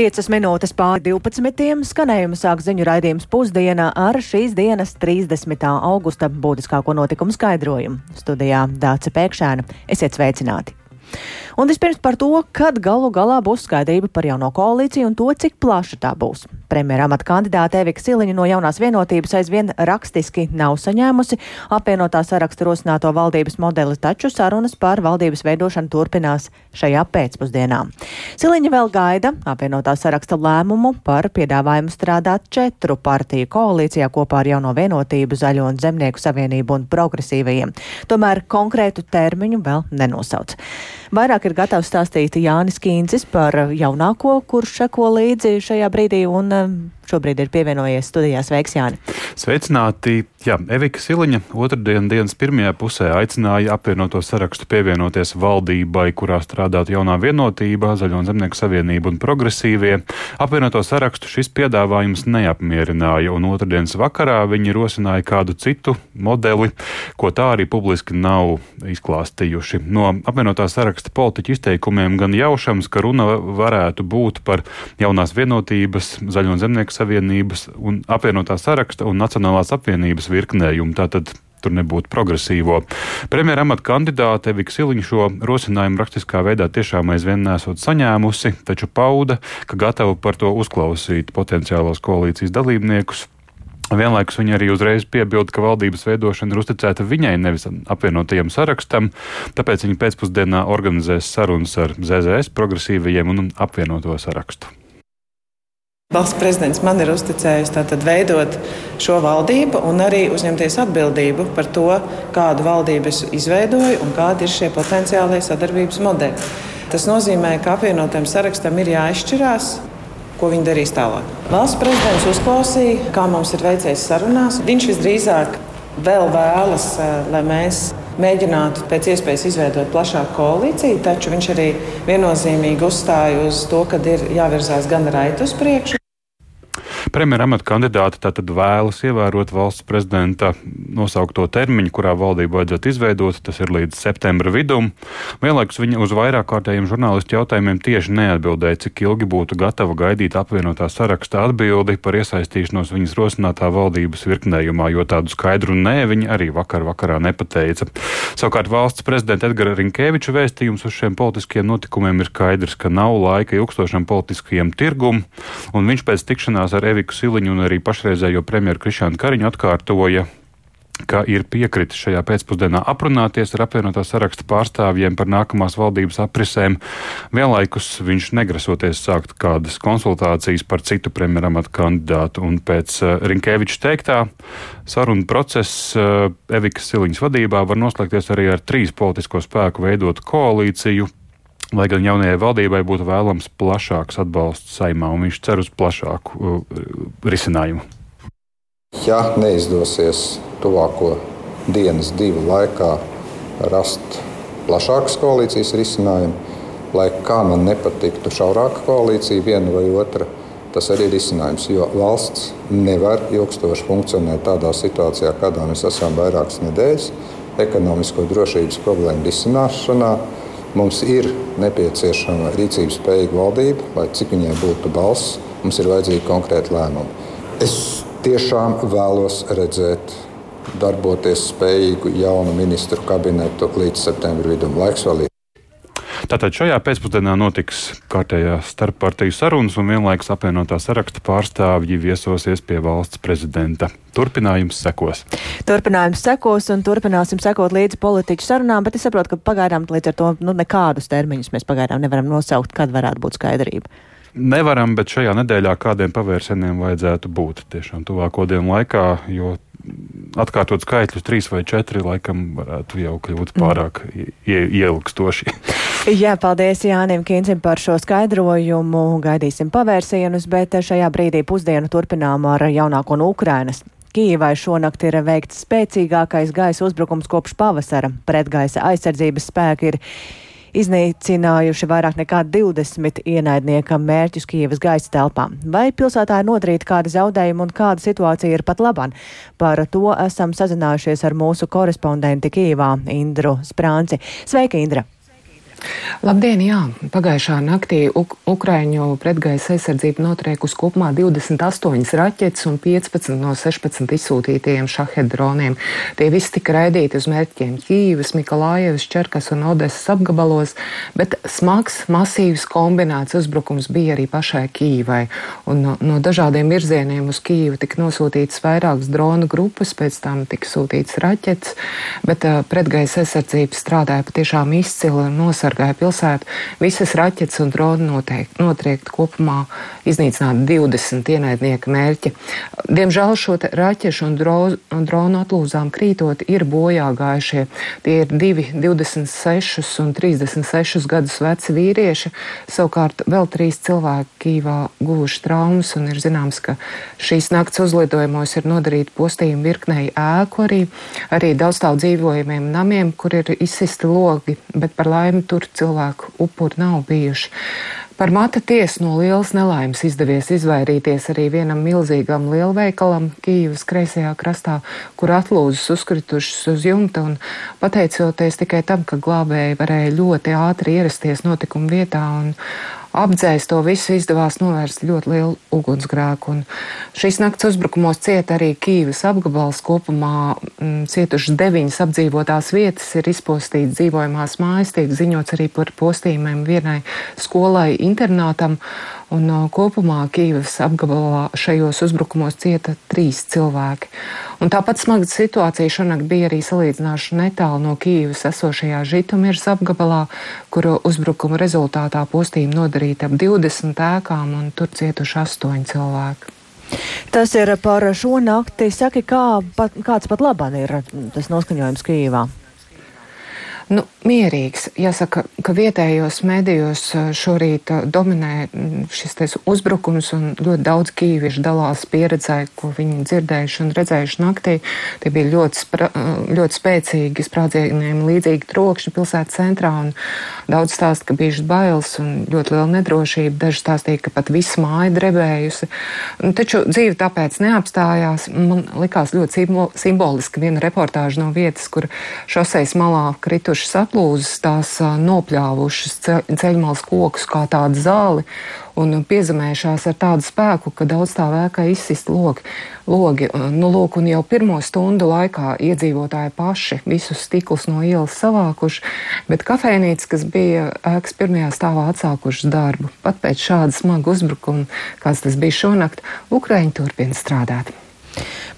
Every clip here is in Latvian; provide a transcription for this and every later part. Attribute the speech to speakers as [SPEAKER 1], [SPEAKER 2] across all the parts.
[SPEAKER 1] 5 minūtes pāri 12. skanējumu sāk ziņu raidījums pusdienā ar šīs dienas 30. augusta būtiskāko notikumu skaidrojumu. Studijā Dāca Pēkšēna. Esiet sveicināti! Un vispirms par to, kad galu galā būs skaidrība par jauno koalīciju un to, cik plaša tā būs. Premjera amata kandidāte Evika Siliņa no jaunās vienotības aizvien rakstiski nav saņēmusi apvienotā saraksta rosināto valdības modeli, taču sarunas par valdības veidošanu turpinās šajā pēcpusdienā. Siliņa vēl gaida apvienotā saraksta lēmumu par piedāvājumu strādāt četru partiju koalīcijā kopā ar jauno vienotību, Zaļo un Zemnieku savienību un progresīvajiem. Tomēr konkrētu termiņu vēl nenosauc. Vairāk ir gatavs stāstīt Jānis Kīncis par jaunāko, kurš seko līdzi šajā brīdī un um, šobrīd ir pievienojies studijās. Sveiks, Jāni!
[SPEAKER 2] Sveicināti! Jā, Evika Siliņa otrdien dienas pirmajā pusē aicināja apvienoto sarakstu pievienoties valdībai, kurā strādātu jaunā vienotība, Zaļo un Zemnieku savienība un progresīvie. Apvienoto sarakstu šis piedāvājums neapmierināja, un otrdienas vakarā viņi rosināja kādu citu modeli, ko tā arī publiski nav izklāstījuši. No apvienotā saraksta politiķu izteikumiem gan jaušams, ka runa varētu būt par jaunās vienotības, Zaļo un Zemnieku savienības un apvienotā saraksta un Nacionālās apvienības virknējumu. Tātad tur nebūtu progresīvo. Premjera amata kandidāte Evika Siliņa šo rosinājumu rakstiskā veidā tiešām aizvien nesot saņēmusi, taču pauda, ka gatava par to uzklausīt potenciālos koalīcijas dalībniekus. Vienlaikus viņa arī uzreiz piebilda, ka valdības veidošana ir uzticēta viņai, nevis apvienotajam sarakstam, tāpēc viņa pēcpusdienā organizēs sarunas ar ZZS, progresīvajiem un apvienoto sarakstu.
[SPEAKER 3] Valsts prezidents man ir uzticējis tātad veidot šo valdību un arī uzņemties atbildību par to, kādu valdību es izveidoju un kādi ir šie potenciālie sadarbības modeļi. Tas nozīmē, ka apvienotajam sarakstam ir jāizšķirās, ko viņi darīs tālāk. Valsts prezidents uzklausīja, kā mums ir veicies sarunās. Viņš visdrīzāk vēl vēlas, eh, lai mēs mēģinātu pēc iespējas izveidot plašāku koalīciju, taču viņš arī viennozīmīgi uzstāja uz to, ka ir jāvirzās gan raiti uz priekšu.
[SPEAKER 2] Premjera amata kandidāte tātad vēlas ievērot valsts prezidenta nosaukto termiņu, kurā valdību vajadzētu izveidot, tas ir līdz septembra vidum. Vienlaikus viņa uz vairāk kārtējiem žurnālistu jautājumiem tieši neatbildēja, cik ilgi būtu gatava gaidīt apvienotā saraksta atbildi par iesaistīšanos viņas rosinātā valdības virknējumā, jo tādu skaidru nē viņa arī vakar vakarā nepateica. Savukārt valsts prezidenta Edgara Rinkēviča vēstījums uz šiem politiskiem notikumiem ir skaidrs, ka nav laika ilgstošam politiskajam tirgum, un viņš pēc tikšanās ar Evi Eviku Siliņu un arī pašreizējo premjeru Krišānu Kariņu atkārtoja, ka ir piekritis šajā pēcpusdienā aprunāties ar apvienotā saraksta pārstāvjiem par nākamās valdības aprisēm. Vienlaikus viņš negrasoties sākt kādas konsultācijas par citu premjeramatu kandidātu, un pēc uh, Rinkēviča teiktā saruna process uh, Evikas Siliņas vadībā var noslēgties arī ar trīs politisko spēku veidotu koalīciju lai gan jaunajai valdībai būtu vēlams plašāks atbalsts saimā, un viņš cer uz plašāku uh, risinājumu.
[SPEAKER 4] Ja neizdosies tuvāko dienas, divu laikā rast plašākas koalīcijas risinājumu, lai kā man nepatiktu šaurāka koalīcija, viena vai otra, tas arī ir risinājums. Jo valsts nevar ilgstoši funkcionēt tādā situācijā, kādā mēs esam vairākas nedēļas, ekonomisko drošības problēmu risināšanā Mums ir nepieciešama rīcības spējīga valdība, lai cik viņai būtu balss, mums ir vajadzīgi konkrēti lēmumi. Es tiešām vēlos redzēt darboties spējīgu jaunu ministru kabinetu līdz septembra vidum. Laiks vēl ir.
[SPEAKER 2] Tātad šajā pēcpusdienā notiks kārtējās starppartiju sarunas un vienlaikus apvienotā saraksta pārstāvji viesosies pie valsts prezidenta. Turpinājums sekos.
[SPEAKER 1] Turpinājums sekos un turpināsim sekot līdzi politiķu sarunām, bet es saprotu, ka pagaidām līdz ar to nu, nekādus termiņus mēs pagaidām nevaram nosaukt, kad varētu būt skaidrība.
[SPEAKER 2] Nevaram, bet šajā nedēļā kādiem pavērsieniem vajadzētu būt tiešām tuvāko dienu laikā, jo atkārtot skaitļus, trīs vai četri, laikam varētu jau kļūt pārāk ie, ielgstoši.
[SPEAKER 1] Jā, paldies Jānim Kīncim par šo skaidrojumu. Gaidīsim pavērsienus, bet šajā brīdī pusdienu turpinām ar jaunāko no Ukrainas. Kīvai šonakt ir veikts spēcīgākais gaisa uzbrukums kopš pavasara. Pretgaisa aizsardzības spēki ir iznīcinājuši vairāk nekā 20 ienaidniekam mērķus Kievas gaisa telpām. Vai pilsētā ir nodarīta kāda zaudējuma un kāda situācija ir pat labāk? Par to esam sazinājušies ar mūsu korespondenti Kīvā, Indru Sprānci. Sveika, Indra!
[SPEAKER 5] Labdien, jā! Pagājušā naktī Uk Ukraiņu pretgaisa aizsardzība notriekusi kopumā 28 raķetes un 15 no 16 izsūtītajiem šahed droniem. Tie visi tika raidīti uz mērķiem Kīvas, Mikalājevas, Čerkas un Odesas apgabalos, bet smags, masīvs kombinēts uzbrukums bija arī pašai Kīvai. Un no, no dažādiem virzieniem uz Kīvu tika nosūtīts vairākas dronu grupas, pēc tam tika sūtīts raķetes, bet uh, pretgaisa aizsardzība strādāja patiešām izcili un nosargāja pilsētu. Visas raķetes un droni noteikti notriekt kopumā iznīcināt 20 ienaidnieka mērķi. Diemžēl šo raķešu un, dro, un dronu atlūzām krītot ir bojā gājušie. Tie ir divi 26 un 36 gadus veci vīrieši. Savukārt vēl trīs cilvēki Kīvā guvuši traumas un ir zināms, ka šīs nakts uzlidojumos ir nodarīti postījumi virknei ēku arī, arī daudzstāv dzīvojumiem namiem, kur ir izsisti logi, bet par laimi tur cilvēku upuri nav bijuši. Par mata tiesu no lielas nelaimes izdevies izvairīties arī vienam milzīgam lielveikalam Kīivas kreisajā krastā, kur atlūzas uzkritušas uz jumta un pateicoties tikai tam, ka glābēji varēja ļoti ātri ierasties notikuma vietā un apdzēst to visu izdevās novērst ļoti lielu ugunsgrēku. Un šīs nakts uzbrukumos cieta arī Kīvas apgabals. Kopumā m, mm, cietušas deviņas apdzīvotās vietas ir izpostītas dzīvojamās mājas, tiek ziņots arī par postījumiem vienai skolai internātam. Un uh, kopumā Kīvas apgabalā šajos uzbrukumos cieta trīs cilvēki. Un tāpat smaga situācija šonakt bija arī salīdzināši netālu no Kīvas esošajā Žitomirs apgabalā, kuru uzbrukuma rezultātā postījumi nodarīti ap 20 ēkām un tur cietuši astoņi cilvēki.
[SPEAKER 1] Tas ir par šo nakti. Saki, kā, pat, kāds pat labāk ir tas noskaņojums Kīvā?
[SPEAKER 5] Nu, mierīgs. Jāsaka, ka vietējos medijos eh, šorīt eh, dominē mm, šis uzbrukums, un ļoti daudz kīviešu dalās pieredzē, ko viņi dzirdējuši un redzējuši naktī. Tie bija ļoti, spra, eh, ļoti spēcīgi sprādzieniem līdzīgi trokšņi pilsētas centrā, un daudz stāst, ka bijušas bailes un ļoti liela nedrošība. Daži stāstīja, ka pat viss māja drebējusi. Taču dzīve tāpēc neapstājās. Man likās ļoti simboliski viena reportāža no vietas, kur šoseis malā krituši bijušas aplūzas, tās nopļāvušas ceļmalas kokus kā tādu zāli un piezemējušās ar tādu spēku, ka daudz tā vēkā izsist logi. logi. Nu, lūk, un jau pirmo stundu laikā iedzīvotāji paši visus stiklus no ielas savākuši, bet kafejnīcas, kas bija ēkas pirmajā stāvā atsākušas darbu. Pat pēc šāda smaga uzbrukuma, kāds tas bija šonakt, Ukraiņi turpina strādāt.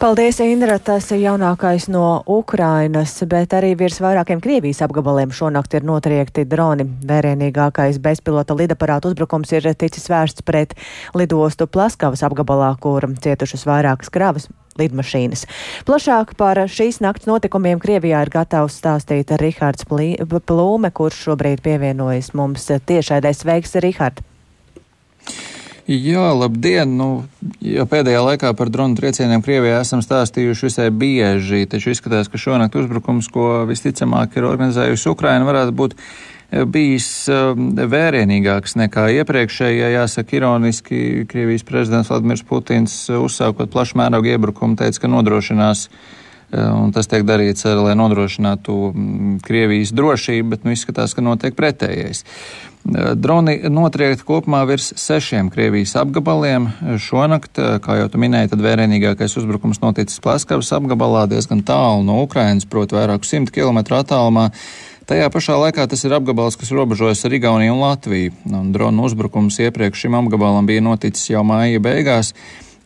[SPEAKER 1] Paldies, Indra. Tas ir jaunākais no Ukrainas, bet arī virs vairākiem Krievijas apgabaliem šonakt ir notriekti droni. Vērienīgākais bezpilota lidaparāta uzbrukums ir ticis vērsts pret lidostu Plaskavas apgabalā, kur cietušas vairākas kravas lidmašīnas. Plašāk par šīs nakts notikumiem Krievijā ir gatavs stāstīt Rihards Plūme, kurš šobrīd pievienojas mums tiešaidēs. Sveiks, Rihard!
[SPEAKER 6] Jā, labdien! Nu, jau pēdējā laikā par dronu triecieniem Krievijā esam stāstījuši visai bieži, taču izskatās, ka šonakt uzbrukums, ko visticamāk ir organizējusi Ukraina, varētu būt eh, bijis um, vērienīgāks nekā iepriekšējā. Jāsaka, ironiski Krievijas prezidents Vladimirs Putins eh, uzsākot plašu mērogu iebrukumu teica, ka nodrošinās eh, Un tas tiek darīts, ar, lai nodrošinātu mm, Krievijas drošību, bet nu, izskatās, ka notiek pretējais. Droni notriekti kopumā virs sešiem Krievijas apgabaliem. Šonakt, kā jau tu minēji, tad vērienīgākais uzbrukums noticis Plaskavas apgabalā diezgan tālu no Ukrainas, proti vairāku simtu kilometru attālumā. Tajā pašā laikā tas ir apgabals, kas robežojas ar Igauniju un Latviju. Un dronu uzbrukums iepriekš šim apgabalam bija noticis jau māja beigās,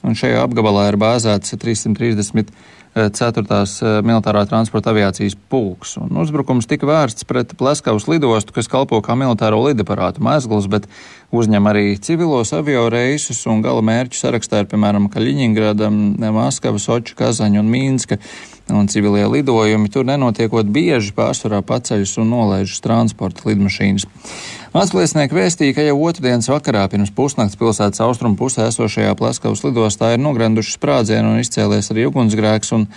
[SPEAKER 6] un šajā apgabalā ir bāzēts 330 4. Eh, militārā transporta aviācijas pulks. Un uzbrukums tika vērsts pret Pleskavas lidostu, kas kalpo kā militāro lidaparātu mezgls, bet uzņem arī civilos avio reisus un gala mērķu sarakstā ir, piemēram, Kaļiņingrada, Maskava, Soča, Kazaņa un Mīnska. Un civilie lidojumi tur nenotiekot bieži pārsvarā paceļas un nolaižas transporta lidmašīnas. Atsliecinieki vēstīja, ka jau otrdienas vakarā pirms pusnakts pilsētas austrumu pusē esošajā Pleskavas lidostā ir nogranduši sprādzienu un izcēlies arī ugunsgrēks. Un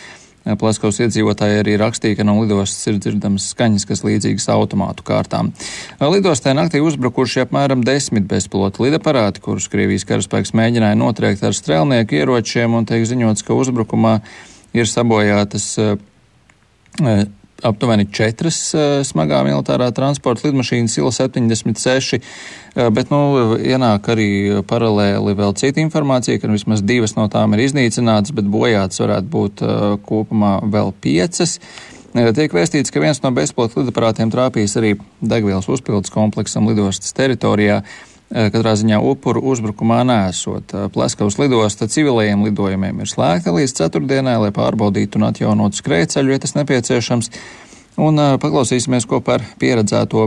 [SPEAKER 6] Eh, Plaskaus iedzīvotāji arī rakstīja, ka no lidostas ir dzirdamas skaņas, kas līdzīgas automātu kārtām. Lidostē naktī uzbrukuši apmēram desmit bezpilota lidaparāti, kurus Krievijas karaspēks mēģināja notriekt ar strēlnieku ieročiem, un tiek ziņots, ka uzbrukumā ir sabojātas uh, aptuveni četras smagā militārā transporta lidmašīnas Il-76, bet, nu, ienāk arī paralēli vēl cita informācija, ka vismaz divas no tām ir iznīcinātas, bet bojātas varētu būt kopumā vēl piecas. Tiek vēstīts, ka viens no bezpilota lidaparātiem trāpījis arī degvielas uzpildes kompleksam lidostas teritorijā. Katrā ziņā upuru uzbrukumā nesot. Pleskavas lidosta civilajiem lidojumiem ir slēgta līdz ceturtdienai, lai pārbaudītu un atjaunotu skrējceļu, ja tas nepieciešams. Un paklausīsimies, ko par pieredzēto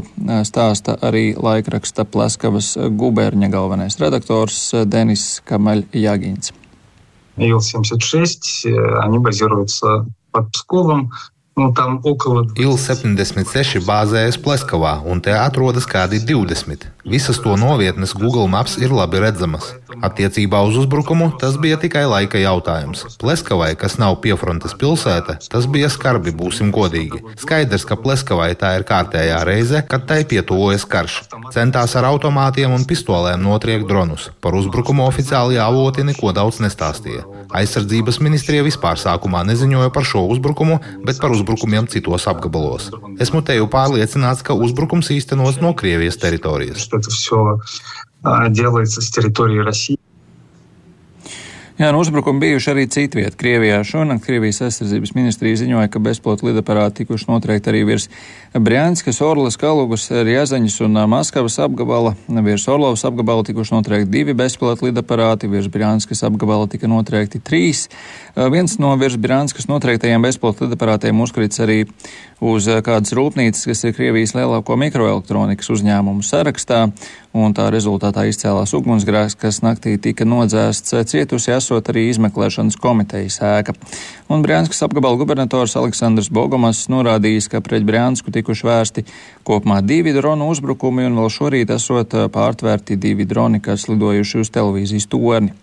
[SPEAKER 6] stāsta arī laikraksta Pleskavas guberņa galvenais redaktors Denis Kamaļ-Jagins.
[SPEAKER 7] Ил-76, они базируются под Псковом. Nu,
[SPEAKER 8] Il-76 bāzējas Pleskavā, un te atrodas kādi 20. Visas to novietnes Google Maps ir labi redzamas. Attiecībā uz uzbrukumu tas bija tikai laika jautājums. Pleskavai, kas nav piefrontes pilsēta, tas bija skarbi, būsim godīgi. Skaidrs, ka Pleskavai tā ir kārtējā reize, kad tai pietuvojas karš. Centās ar automātiem un pistolēm notriekt dronus. Par uzbrukumu oficiāli avoti neko daudz nestāstīja. Aizsardzības ministrija vispār sākumā neziņoja par šo uzbrukumu, bet par uzbrukumu uzbrukumiem citos apgabalos. Esmu teju pārliecināts, ka uzbrukums īstenos no Krievijas teritorijas.
[SPEAKER 6] Jā, nu uzbrukumi bijuši arī citviet. Krievijā šonakt Krievijas aizsardzības ministrija ziņoja, ka bezpilota lidaparāti tikuši noteikti arī virs Brjanskas, Orlas, Kalugas, Riezaņas un Maskavas apgabala. Virs Orlovas apgabala tikuši noteikti divi bezpilota lidaparāti, virs Brjanskas apgabala tika noteikti trīs. Viens no virs Brjanskas noteiktajiem bezpilota lidaparātiem uzkrits arī uz kādas rūpnīcas, kas ir Krievijas lielāko mikroelektronikas uzņēmumu sarakstā, un tā rezultātā izcēlās ugunsgrēks, kas naktī tika nodzēsts cietusi esot arī izmeklēšanas komitejas ēka. Un Brānskas apgabala gubernators Aleksandrs Bogomas norādījis, ka pret Brānsku tikuši vērsti kopumā divi dronu uzbrukumi, un vēl šorīt esot pārtvērti divi droni, kas lidojuši uz televīzijas torni.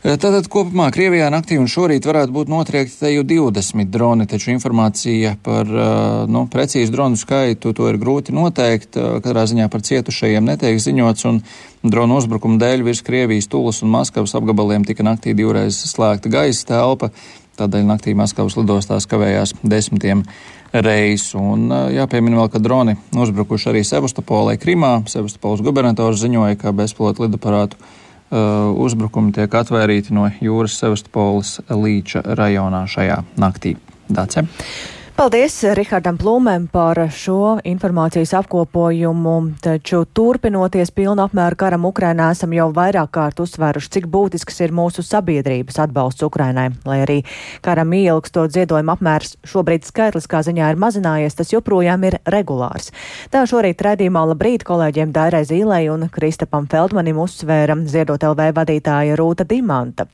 [SPEAKER 6] Tātad kopumā Krievijā naktī un šorīt varētu būt notriekti te jau 20 droni, taču informācija par nu, precīzu dronu skaitu to ir grūti noteikt. Katrā ziņā par cietušajiem netiek ziņots, un dronu uzbrukuma dēļ virs Krievijas Tulas un Maskavas apgabaliem tika naktī divreiz slēgta gaisa telpa. Tādēļ naktī Maskavas lidostās kavējās desmitiem reisu. Un jāpiemina vēl, ka droni uzbrukuši arī Sevastopolē, Krimā. Sevastopols gubernators ziņoja, ka bezpilota lidaparātu uzbrukumi tiek atvērīti no jūras Sevastopolis līča rajonā šajā naktī. Dace.
[SPEAKER 1] Paldies Rihardam Plūmēm par šo informācijas apkopojumu, taču turpinoties pilnu apmēru karam Ukrainā esam jau vairāk kārt uzsvēruši, cik būtisks ir mūsu sabiedrības atbalsts Ukrainai. Lai arī karam ielgstot ziedojumu apmērs šobrīd skaitliskā ziņā ir mazinājies, tas joprojām ir regulārs. Tā šorīt redzījumā labrīt kolēģiem Dairai Zīlei un Kristapam Feldmanim uzsvēra ziedot LV vadītāja Rūta Dimanta.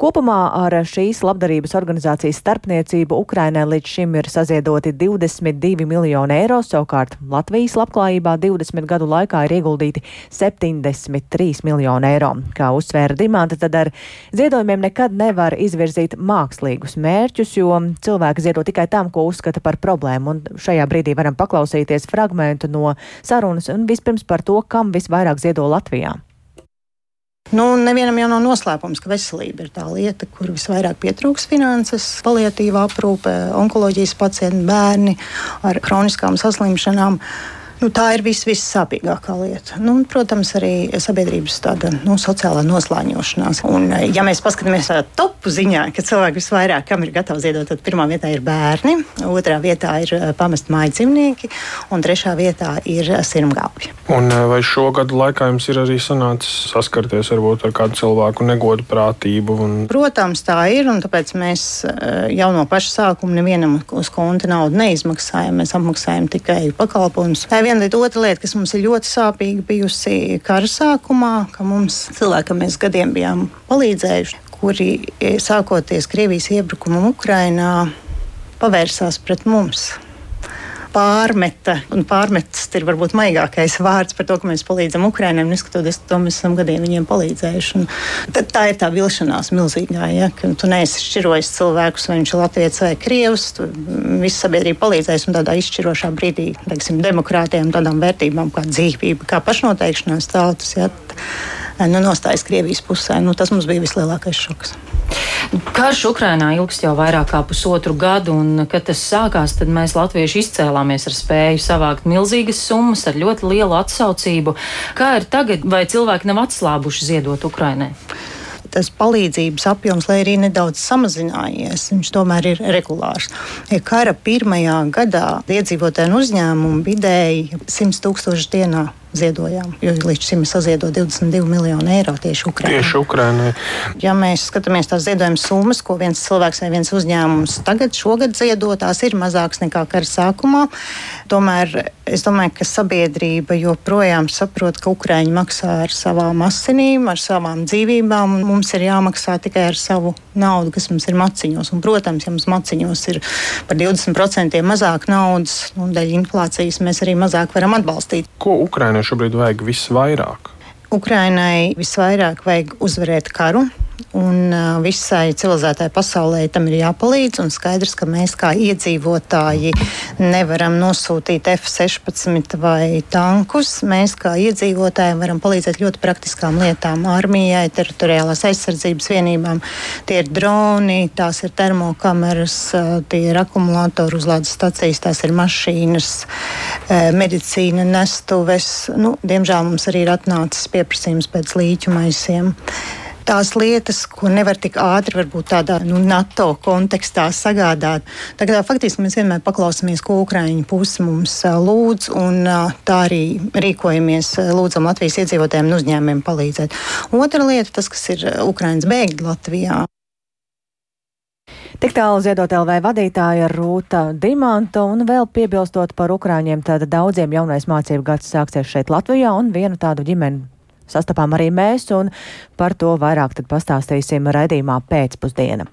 [SPEAKER 1] Kopumā ar šīs labdarības organizācijas starpniecību Ukrainai līdz šim ir saziedoti 22 miljoni eiro, savukārt Latvijas labklājībā 20 gadu laikā ir ieguldīti 73 miljoni eiro. Kā uzsvēra Dimanta, tad ar ziedojumiem nekad nevar izvirzīt mākslīgus mērķus, jo cilvēki ziedo tikai tam, ko uzskata par problēmu. Un šajā brīdī varam paklausīties fragmentu no sarunas un vispirms par to, kam visvairāk ziedo Latvijā.
[SPEAKER 9] Nu, nevienam jau nav noslēpums, ka veselība ir tā lieta, kur visvairāk pietrūks finanses, palietīva aprūpe, onkoloģijas pacienti, bērni ar kroniskām saslimšanām. Nu, tā ir vis, vissāpīgākā lieta. Nu, protams, arī sabiedrības tāda nu, sociālā noslēņošanās. Un, ja mēs paskatāmies tādā topu ziņā, ka cilvēki visvairāk kam ir gatavi ziedot, tad pirmā vietā ir bērni, otrā vietā ir eh, pamest māju dzīvnieki, un trešā vietā ir sirmgalvi.
[SPEAKER 10] Un eh, vai šo gadu laikā jums ir arī sanācis saskarties varbūt, ar kādu cilvēku negodu prātību? Un...
[SPEAKER 9] Protams, tā ir, un tāpēc mēs eh, jau no paša sākuma nevienam uz konta naudu neizmaksājam. Mēs apmaksājam tikai pakalpojumus viena lieta, otra lieta, kas mums ir ļoti sāpīga bijusi kara sākumā, ka mums cilvēkam mēs gadiem bijām palīdzējuši, kuri sākoties Krievijas iebrukumam Ukrainā pavērsās pret mums pārmeta, un pārmetas ir varbūt maigākais vārds par to, ka mēs palīdzam Ukraiņiem, neskatoties to, mēs esam gadiem viņiem palīdzējuši. Un tad tā ir tā vilšanās milzīgā, ja, ka tu neesi šķirojis cilvēkus, vai viņš ir latviečs vai krievs, visa sabiedrība palīdzēs un tādā izšķirošā brīdī, teiksim, demokrātiem, tādām vērtībām kā dzīvība, kā pašnoteikšanās tautas. Ja, nu, nostājas Krievijas pusē. Nu, tas mums bija vislielākais šoks.
[SPEAKER 11] Karš Ukrainā ilgst jau vairāk kā pusotru gadu, un kad tas sākās, tad mēs latvieši izcēlāmies ar spēju savākt milzīgas summas ar ļoti lielu atsaucību. Kā ir tagad, vai cilvēki nav atslābuši ziedot Ukrainai?
[SPEAKER 9] tas palīdzības apjoms, lai arī nedaudz samazinājies, viņš tomēr ir regulārs. Ja kara pirmajā gadā iedzīvotāju uzņēmumu vidēji 100 tūkstoši dienā ziedojām. Jo līdz šim ir saziedot 22 miljonu eiro tieši Ukraiņai.
[SPEAKER 10] Tieši Ukraiņai.
[SPEAKER 9] Ja mēs skatāmies tās ziedojuma summas, ko viens cilvēks vai viens uzņēmums tagad, šogad ziedo, tās ir mazākas nekā kara sākumā. Tomēr es domāju, ka sabiedrība joprojām saprot, ka Ukraiņi maksā ar savām asinīm, ar savām dzīvībām, mums ir jāmaksā tikai ar savu naudu, kas mums ir maciņos. Un, protams, ja mums maciņos ir par 20% mazāk naudas, un dēļ inflācijas mēs arī mazāk varam atbalstīt.
[SPEAKER 10] Ko Ukraiņai Ukrainai šobrīd vajag visvairāk?
[SPEAKER 9] Ukrainai visvairāk vajag uzvarēt karu, un visai civilizētai pasaulē tam ir jāpalīdz. Skaidrs, ka mēs kā iedzīvotāji nevaram nosūtīt F-16 vai tankus. Mēs kā iedzīvotāji varam palīdzēt ļoti praktiskām lietām - armijai, teritoriālās aizsardzības vienībām. Tie ir droni, tās ir termokameras, tie ir akumulātoru uzlādes stacijas, tās ir mašīnas, medicīna, nestuves. Nu, diemžēl mums arī ir atnācis pieprasījums pēc līķu maisiem tās lietas, ko nevar tik ātri, varbūt tādā nu, NATO kontekstā sagādāt. Tagad faktiski mēs vienmēr paklausāmies, ko Ukraiņu puse mums lūdz, un tā arī rīkojamies, lūdzam Latvijas iedzīvotājiem un uzņēmumiem palīdzēt. Otra lieta, tas, kas ir Ukraiņas bēgļi Latvijā.
[SPEAKER 1] Tik tālu ziedot LV vadītāja Rūta Dimanta un vēl piebilstot par Ukrāņiem, tad daudziem jaunais mācību gads sāksies šeit Latvijā un vienu tādu ģimeni sastapām arī mēs, un par to vairāk tad pastāstīsim raidījumā pēcpusdiena.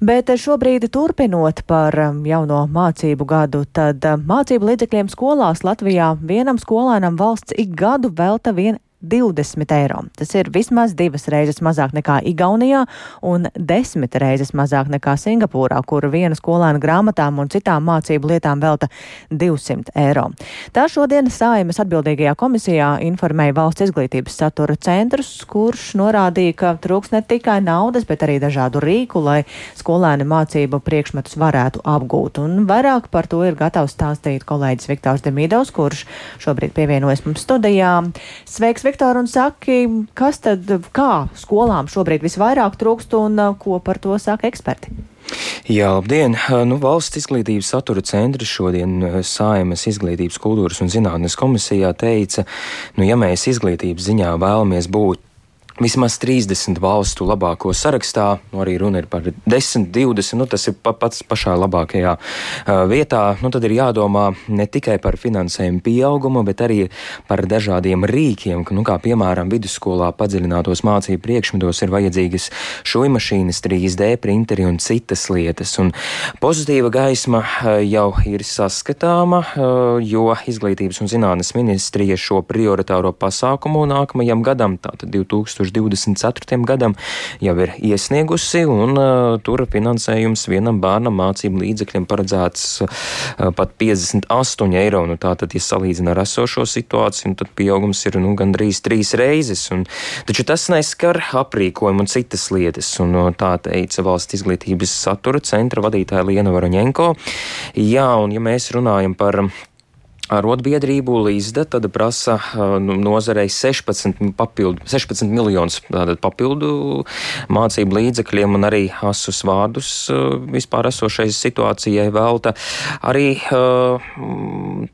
[SPEAKER 1] Bet šobrīd turpinot par um, jauno mācību gadu, tad um, mācību līdzekļiem skolās Latvijā vienam skolēnam valsts ik gadu velta vien 20 eiro. Tas ir vismaz divas reizes mazāk nekā Igaunijā un desmit reizes mazāk nekā Singapūrā, kur viena skolēna grāmatām un citām mācību lietām velta 200 eiro. Tā šodien Sājumas atbildīgajā komisijā informēja valsts izglītības satura centrus, kurš norādīja, ka trūks ne tikai naudas, bet arī dažādu rīku, lai skolēni mācību priekšmetus varētu apgūt. Un vairāk par to ir gatavs stāstīt kolēģis Viktors Demidovs, kurš šobrīd pievienojas mums studijā. Sveiks, Viktor, un saki, kas tad, kā skolām šobrīd visvairāk trūkst un uh, ko par to saka eksperti?
[SPEAKER 12] Jā, labdien! Nu, valsts izglītības satura centrs šodien uh, Saimas izglītības, kultūras un zinātnes komisijā teica, nu, ja mēs izglītības ziņā vēlamies būt vismaz 30 valstu labāko sarakstā, nu arī runa ir par 10, 20, nu tas ir pa, pats pašā labākajā uh, vietā, nu tad ir jādomā ne tikai par finansējumu pieaugumu, bet arī par dažādiem rīkiem, nu kā piemēram vidusskolā padziļinātos mācību priekšmetos ir vajadzīgas šūmašīnas, 3D printeri un citas lietas. Un pozitīva gaisma uh, jau ir saskatāma, uh, jo izglītības un zinātnes ministrija šo prioritāro pasākumu nākamajam gadam, tātad 2000. 2024. gadam jau ir iesniegusi, un uh, tur finansējums vienam bērnam mācību līdzekļiem paredzēts uh, pat 58 eiro. Nu, tātad, ja salīdzina ar esošo situāciju, tad pieaugums ir nu, gandrīz trīs reizes. Un, taču tas neskar aprīkojumu un citas lietas, un uh, tā teica valsts izglītības satura centra vadītāja Liena Varoņenko. Jā, un ja mēs runājam par Arotbiedrību Līsda tad prasa nu, nozarei 16, papildu, 16 miljonus papildu mācību līdzekļiem un arī asus vārdus vispār esošai situācijai velta. Arī uh,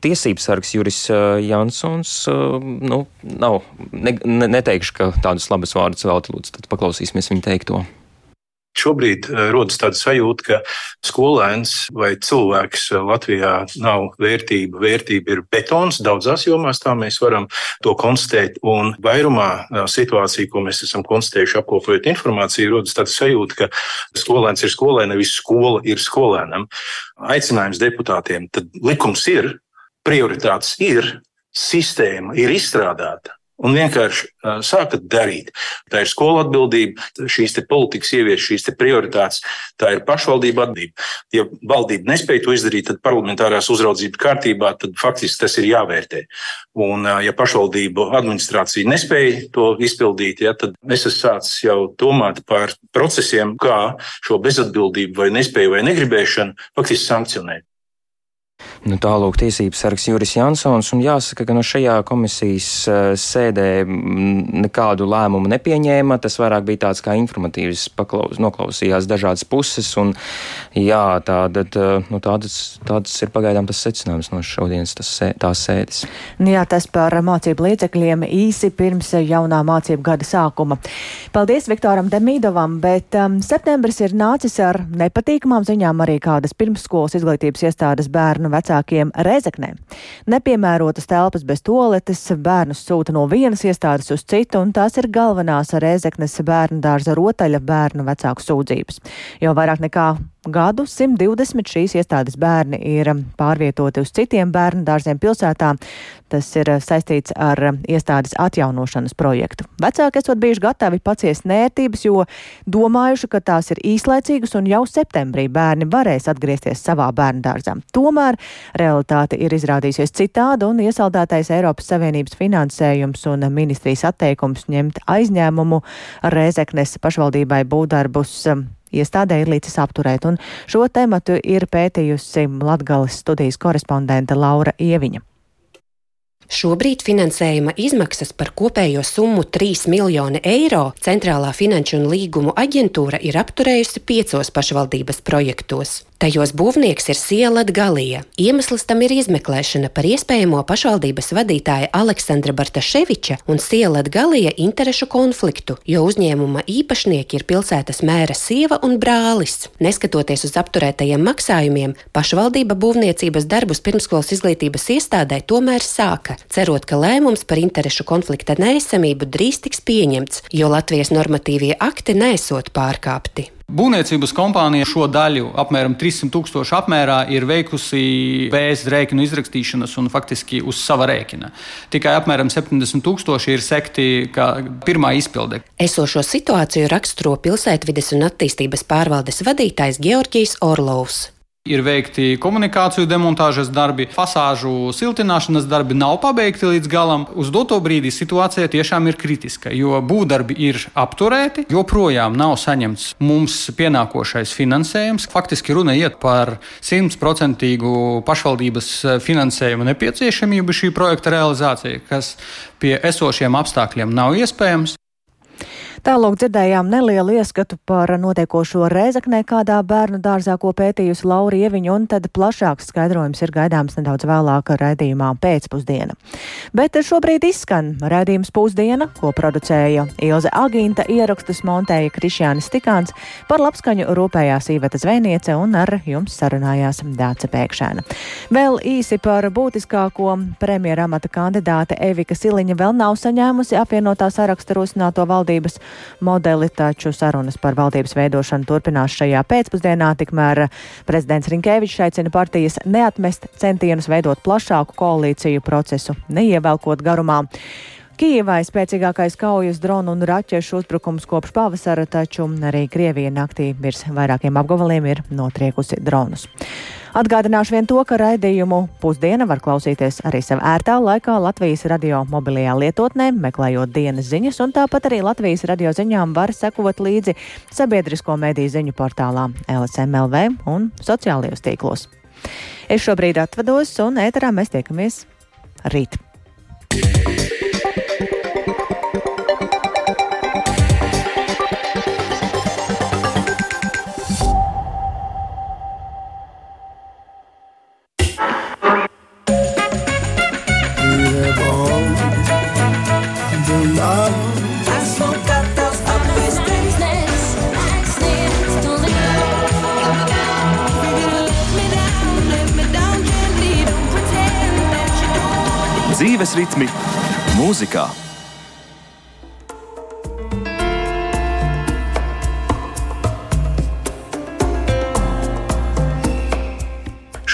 [SPEAKER 12] tiesības sargs Juris Jansons, uh, nu, nav, ne, neteikšu, ka tādus labus vārdus velta, lūdzu, tad paklausīsimies viņa teikto.
[SPEAKER 13] Šobrīd eh, rodas tāda sajūta, ka skolēns vai cilvēks eh, Latvijā nav vērtība. Vērtība ir betons daudzās jomās, tā mēs varam to konstatēt. Un vairumā eh, situāciju, ko mēs esam konstatējuši apkopojot informāciju, rodas tāda sajūta, ka skolēns ir skolēns, nevis skola ir skolēnam. Aicinājums deputātiem, tad likums ir, prioritātes ir, sistēma ir izstrādāta un vienkārši sākat darīt. Tā ir skola atbildība, šīs politikas ievies, šīs prioritātes, tā ir pašvaldība atbildība. Ja valdība nespēja to izdarīt, tad parlamentārās uzraudzības kārtībā, faktiski tas ir jāvērtē. Un, ja pašvaldību administrācija nespēja to izpildīt, ja, tad es esmu sācis jau domāt par procesiem, kā šo bezatbildību vai nespēju vai negribēšanu faktiski sankcionēt.
[SPEAKER 12] Nu, Tālāk, tiesības sargs Juris Jansons, un jāsaka, ka no šajā komisijas uh, sēdē nekādu lēmumu nepieņēma. Tas vairāk bija tāds kā informatīvs, paklaus, noklausījās dažādas puses, un jā, tāda, nu, tādas, tādas ir pagaidām tas secinājums no šodienas tas, tās sēdes.
[SPEAKER 1] Nu jā, tas par mācību līdzekļiem īsi pirms jaunā mācību gada sākuma. Paldies Viktoram Demīdovam, bet um, septembris ir nācis ar nepatīkamām ziņām arī kādas pirmsskolas izglītības iestādes bērnu vecāku vecākiem Rezeknē. Nepiemērotas telpas bez toaletes, bērnus sūta no vienas iestādes uz citu, un tās ir galvenās Rezeknes bērnu dārza rotaļa bērnu vecāku sūdzības. Jau vairāk nekā gadu 120 šīs iestādes bērni ir pārvietoti uz citiem bērnu dārziem pilsētā. Tas ir saistīts ar iestādes atjaunošanas projektu. Vecāki esot bijuši gatavi paciest nērtības, jo domājuši, ka tās ir īslaicīgas un jau septembrī bērni varēs atgriezties savā bērnu dārzā. Tomēr realitāte ir izrādījusies citāda un iesaldētais Eiropas Savienības finansējums un ministrijas atteikums ņemt aizņēmumu Rēzeknes pašvaldībai būvdarbus iestādē ir līdzis apturēt, un šo tematu ir pētījusi Latgales studijas korespondente Laura Ieviņa.
[SPEAKER 14] Šobrīd finansējuma izmaksas par kopējo summu 3 miljoni eiro Centrālā finanšu un līgumu aģentūra ir apturējusi piecos pašvaldības projektos. Tajos būvnieks ir Siela Galija. Iemesls tam ir izmeklēšana par iespējamo pašvaldības vadītāja Aleksandra Bartaševiča un Siela Galija interešu konfliktu, jo uzņēmuma īpašnieki ir pilsētas mēra sieva un brālis. Neskatoties uz apturētajiem maksājumiem, pašvaldība būvniecības darbus pirmskolas izglītības iestādē tomēr sāka, cerot, ka lēmums par interešu konflikta neesamību drīz tiks pieņemts, jo Latvijas normatīvie akti nesot pārkāpti.
[SPEAKER 15] Būvniecības kompānija šo daļu, apmēram 300 tūkstošu apmērā, ir veikusi bez rēķinu izrakstīšanas un faktiski uz sava rēķina. Tikai apmēram 70 tūkstoši ir sekti kā pirmā izpilde.
[SPEAKER 14] Esošo situāciju raksturo pilsētvides un attīstības pārvaldes vadītājs Georgijs Orlovs.
[SPEAKER 15] Ir veikti komunikāciju demontāžas darbi, fasāžu siltināšanas darbi nav pabeigti līdz galam. Uz doto brīdi situācija tiešām ir kritiska, jo būvdarbi ir apturēti, joprojām nav saņemts mums pienākošais finansējums. Faktiski runa iet par simtprocentīgu pašvaldības finansējumu nepieciešamību šī projekta realizācijai, kas pie esošiem apstākļiem nav iespējams.
[SPEAKER 1] Tālāk dzirdējām nelielu ieskatu par notiekošo Reizeknē, kādā bērnu dārzā, ko pētījusi Laura Ieviņa, un tad plašāks skaidrojums ir gaidāms nedaudz vēlāk raidījumā pēcpusdiena. Bet šobrīd izskan raidījums pusdiena, ko producēja Ilze Agīnta, ierakstus montēja Krišjānis Tikāns, par labskaņu rūpējās Īveta Zvēniece un ar jums sarunājās Dāca Pēkšēna. Vēl īsi par būtiskāko premjera amata kandidāte Evika Siliņa vēl nav saņēmusi apvienotā saraksta rosināto valdības modeli, taču sarunas par valdības veidošanu turpinās šajā pēcpusdienā, tikmēr prezidents Rinkēvičs aicina partijas neatmest centienus veidot plašāku koalīciju procesu, neievelkot garumā. Kijivai spēcīgākais kaujas dronu un raķešu uzbrukums kopš pavasara, taču arī Krievija naktī virs vairākiem apgabaliem ir notriekusi dronus. Atgādināšu vien to, ka raidījumu pusdiena var klausīties arī sev ērtā laikā Latvijas radio mobilajā lietotnē, meklējot dienas ziņas, un tāpat arī Latvijas radio ziņām var sekot līdzi sabiedrisko mediju ziņu portālā LSMLV un sociālajos tīklos. Es šobrīd atvados, un ēterā mēs tiekamies rīt.
[SPEAKER 16] Dzīves ritmi mūzikā.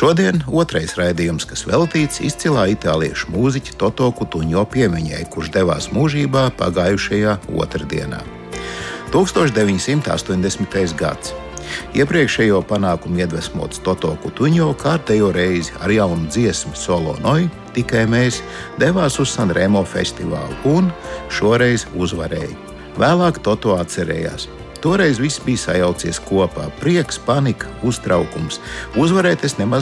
[SPEAKER 17] Šodien otrais raidījums, kas veltīts izcilā itāliešu mūziķa Toto Kutuņo piemiņai, kurš devās mūžībā pagājušajā otrdienā. 1980. gads. Iepriekšējo panākumu iedvesmots Toto Kutuņo kārtējo reizi ar jaunu dziesmu solo noju, tikai mēs devās uz Sanremo festivālu un šoreiz uzvarēja. Vēlāk Toto atcerējās. Toreiz viss bija sajaucies kopā - prieks, panika, uztraukums. Uzvarēt es nemaz